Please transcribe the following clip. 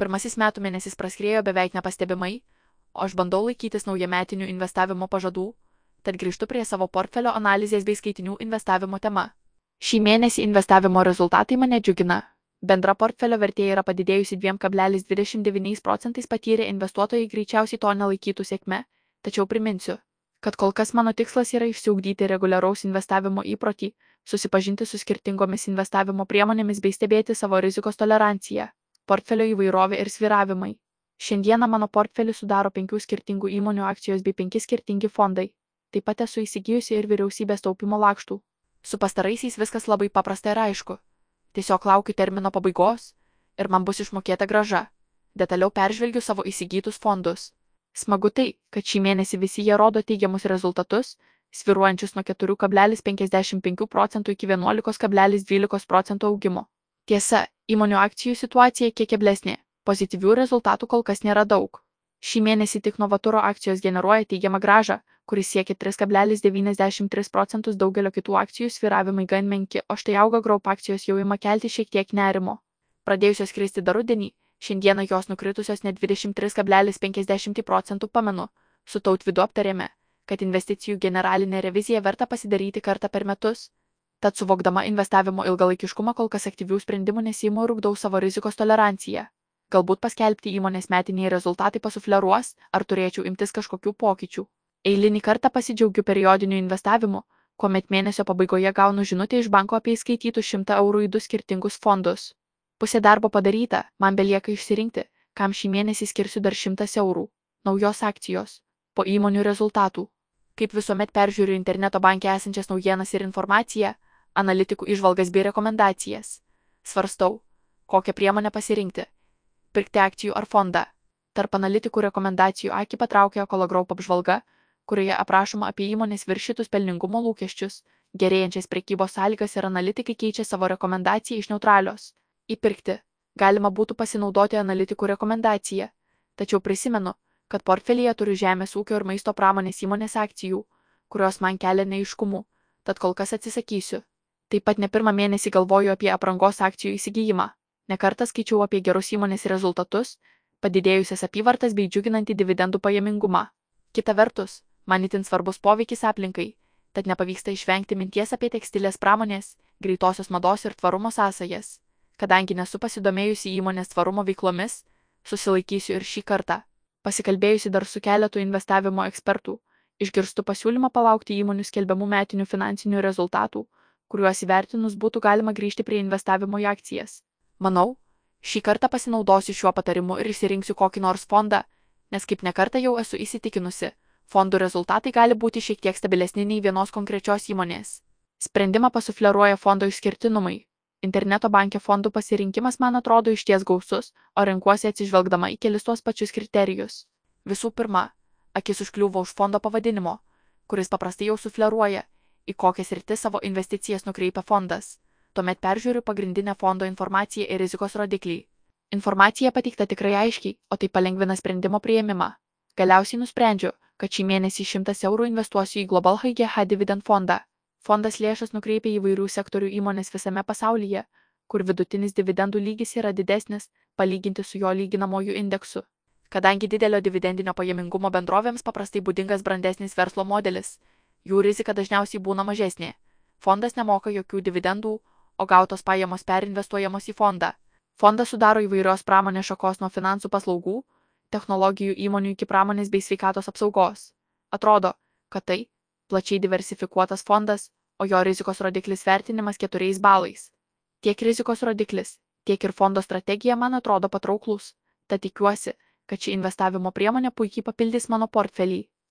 Pirmasis metų mėnesis praskriejo beveik nepastebimai, o aš bandau laikytis naujametinių investavimo pažadų, tad grįžtu prie savo portfelio analizės bei skaitinių investavimo tema. Šį mėnesį investavimo rezultatai mane džiugina. Bendra portfelio vertė yra padidėjusi 2,29 procentais patyrę investuotojai greičiausiai to nelaikytų sėkme, tačiau priminsiu, kad kol kas mano tikslas yra išsiugdyti reguliaraus investavimo įprotį, susipažinti su skirtingomis investavimo priemonėmis bei stebėti savo rizikos toleranciją, portfelio įvairovę ir sviravimai. Šiandieną mano portfelį sudaro penkių skirtingų įmonių akcijos bei penki skirtingi fondai. Taip pat esu įsigijusi ir vyriausybės taupimo lakštų. Su pastaraisiais viskas labai paprasta ir aišku. Tiesiog laukiu termino pabaigos ir man bus išmokėta graža. Detaliau peržvelgiu savo įsigytus fondus. Smagu tai, kad šį mėnesį visi jie rodo teigiamus rezultatus, sviruojančius nuo 4,55 procentų iki 11,12 procentų augimo. Tiesa, įmonių akcijų situacija kiek keblesnė, pozityvių rezultatų kol kas nėra daug. Šį mėnesį tik Novaturo akcijos generuoja teigiamą gražą, kuris siekia 3,93 procentus daugelio kitų akcijų sviravimai gan menki, o štai auga graup akcijos jau ima kelti šiek tiek nerimo. Pradėjusios kristi dar rudenį, šiandieną jos nukritusios net 23,50 procentų pamenu, su tautvidu aptarėme, kad investicijų generalinę reviziją verta pasidaryti kartą per metus. Tad suvokdama investavimo ilgalaikiškumą kol kas aktyvių sprendimų nesiimu ir ugdau savo rizikos toleranciją. Galbūt paskelbti įmonės metiniai rezultatai pasufleruos, ar turėčiau imtis kažkokių pokyčių. Eilinį kartą pasidžiaugiu periodiniu investavimu, kuomet mėnesio pabaigoje gaunu žinutę iš banko apie įskaitytų 100 eurų į du skirtingus fondus. Pusė darbo padaryta, man belieka išsirinkti, kam šį mėnesį skirsiu dar 100 eurų. Naujos akcijos. Po įmonių rezultatų. Kaip visuomet peržiūriu interneto banke esančias naujienas ir informaciją, analitikų išvalgas bei rekomendacijas. Svarstau, kokią priemonę pasirinkti. Pirkti akcijų ar fondą. Tarp analitikų rekomendacijų akį patraukia Ekolograup apžvalga, kurioje aprašoma apie įmonės viršytus pelningumo lūkesčius, gerėjančias prekybos sąlygas ir analitikai keičia savo rekomendaciją iš neutralios. Įpirkti. Galima būtų pasinaudoti analitikų rekomendaciją. Tačiau prisimenu, kad portfelyje turiu žemės ūkio ir maisto pramonės įmonės akcijų, kurios man kelia neiškumų, tad kol kas atsisakysiu. Taip pat ne pirmą mėnesį galvoju apie aprangos akcijų įsigijimą. Nekartą skaičiau apie gerus įmonės rezultatus, padidėjusias apyvartas bei džiuginantį dividendų pajamingumą. Kita vertus, man itin svarbus poveikis aplinkai, tad nepavyksta išvengti minties apie tekstilės pramonės, greitosios mados ir tvarumo sąsajas. Kadangi nesu pasidomėjusi įmonės tvarumo veiklomis, susilaikysiu ir šį kartą. Pasikalbėjusi dar su keletu investavimo ekspertų, išgirstu pasiūlymą palaukti įmonių skelbiamų metinių finansinių rezultatų, kuriuos įvertinus būtų galima grįžti prie investavimo į akcijas. Manau, šį kartą pasinaudosiu šiuo patarimu ir išsirinksiu kokį nors fondą, nes kaip nekartą jau esu įsitikinusi, Fondų rezultatai gali būti šiek tiek stabilesni nei vienos konkrečios įmonės. Sprendimą pasufleruoja fondo išskirtinumai. Interneto bankė fondų pasirinkimas man atrodo išties gausus, o renkuosi atsižvelgdama į kelis tuos pačius kriterijus. Visų pirma, akis užkliūva už fondo pavadinimo, kuris paprastai jau sufleruoja, į kokias rytis savo investicijas nukreipia fondas. Tuomet peržiūriu pagrindinę fondo informaciją ir rizikos rodiklį. Informacija pateikta tikrai aiškiai, o tai palengvina sprendimo prieimimą. Galiausiai nusprendžiu, kad šį mėnesį 100 eurų investuosiu į Global HGH Dividend fondą. Fondas lėšas nukreipia įvairių sektorių įmonės visame pasaulyje, kur vidutinis dividendų lygis yra didesnis, palyginti su jo lyginamojų indeksu. Kadangi didelio dividendinio pajamingumo bendrovėms paprastai būdingas brandesnis verslo modelis, jų rizika dažniausiai būna mažesnė. Fondas nemoka jokių dividendų, o gautos pajamos perinvestuojamos į fondą. Fondą sudaro įvairios pramonės šakos nuo finansų paslaugų, technologijų įmonių iki pramonės bei sveikatos apsaugos. Atrodo, kad tai plačiai diversifikuotas fondas, o jo rizikos rodiklis vertinimas keturiais balais. Tiek rizikos rodiklis, tiek ir fondo strategija man atrodo patrauklus, tad tikiuosi, kad ši investavimo priemonė puikiai papildys mano portfelį.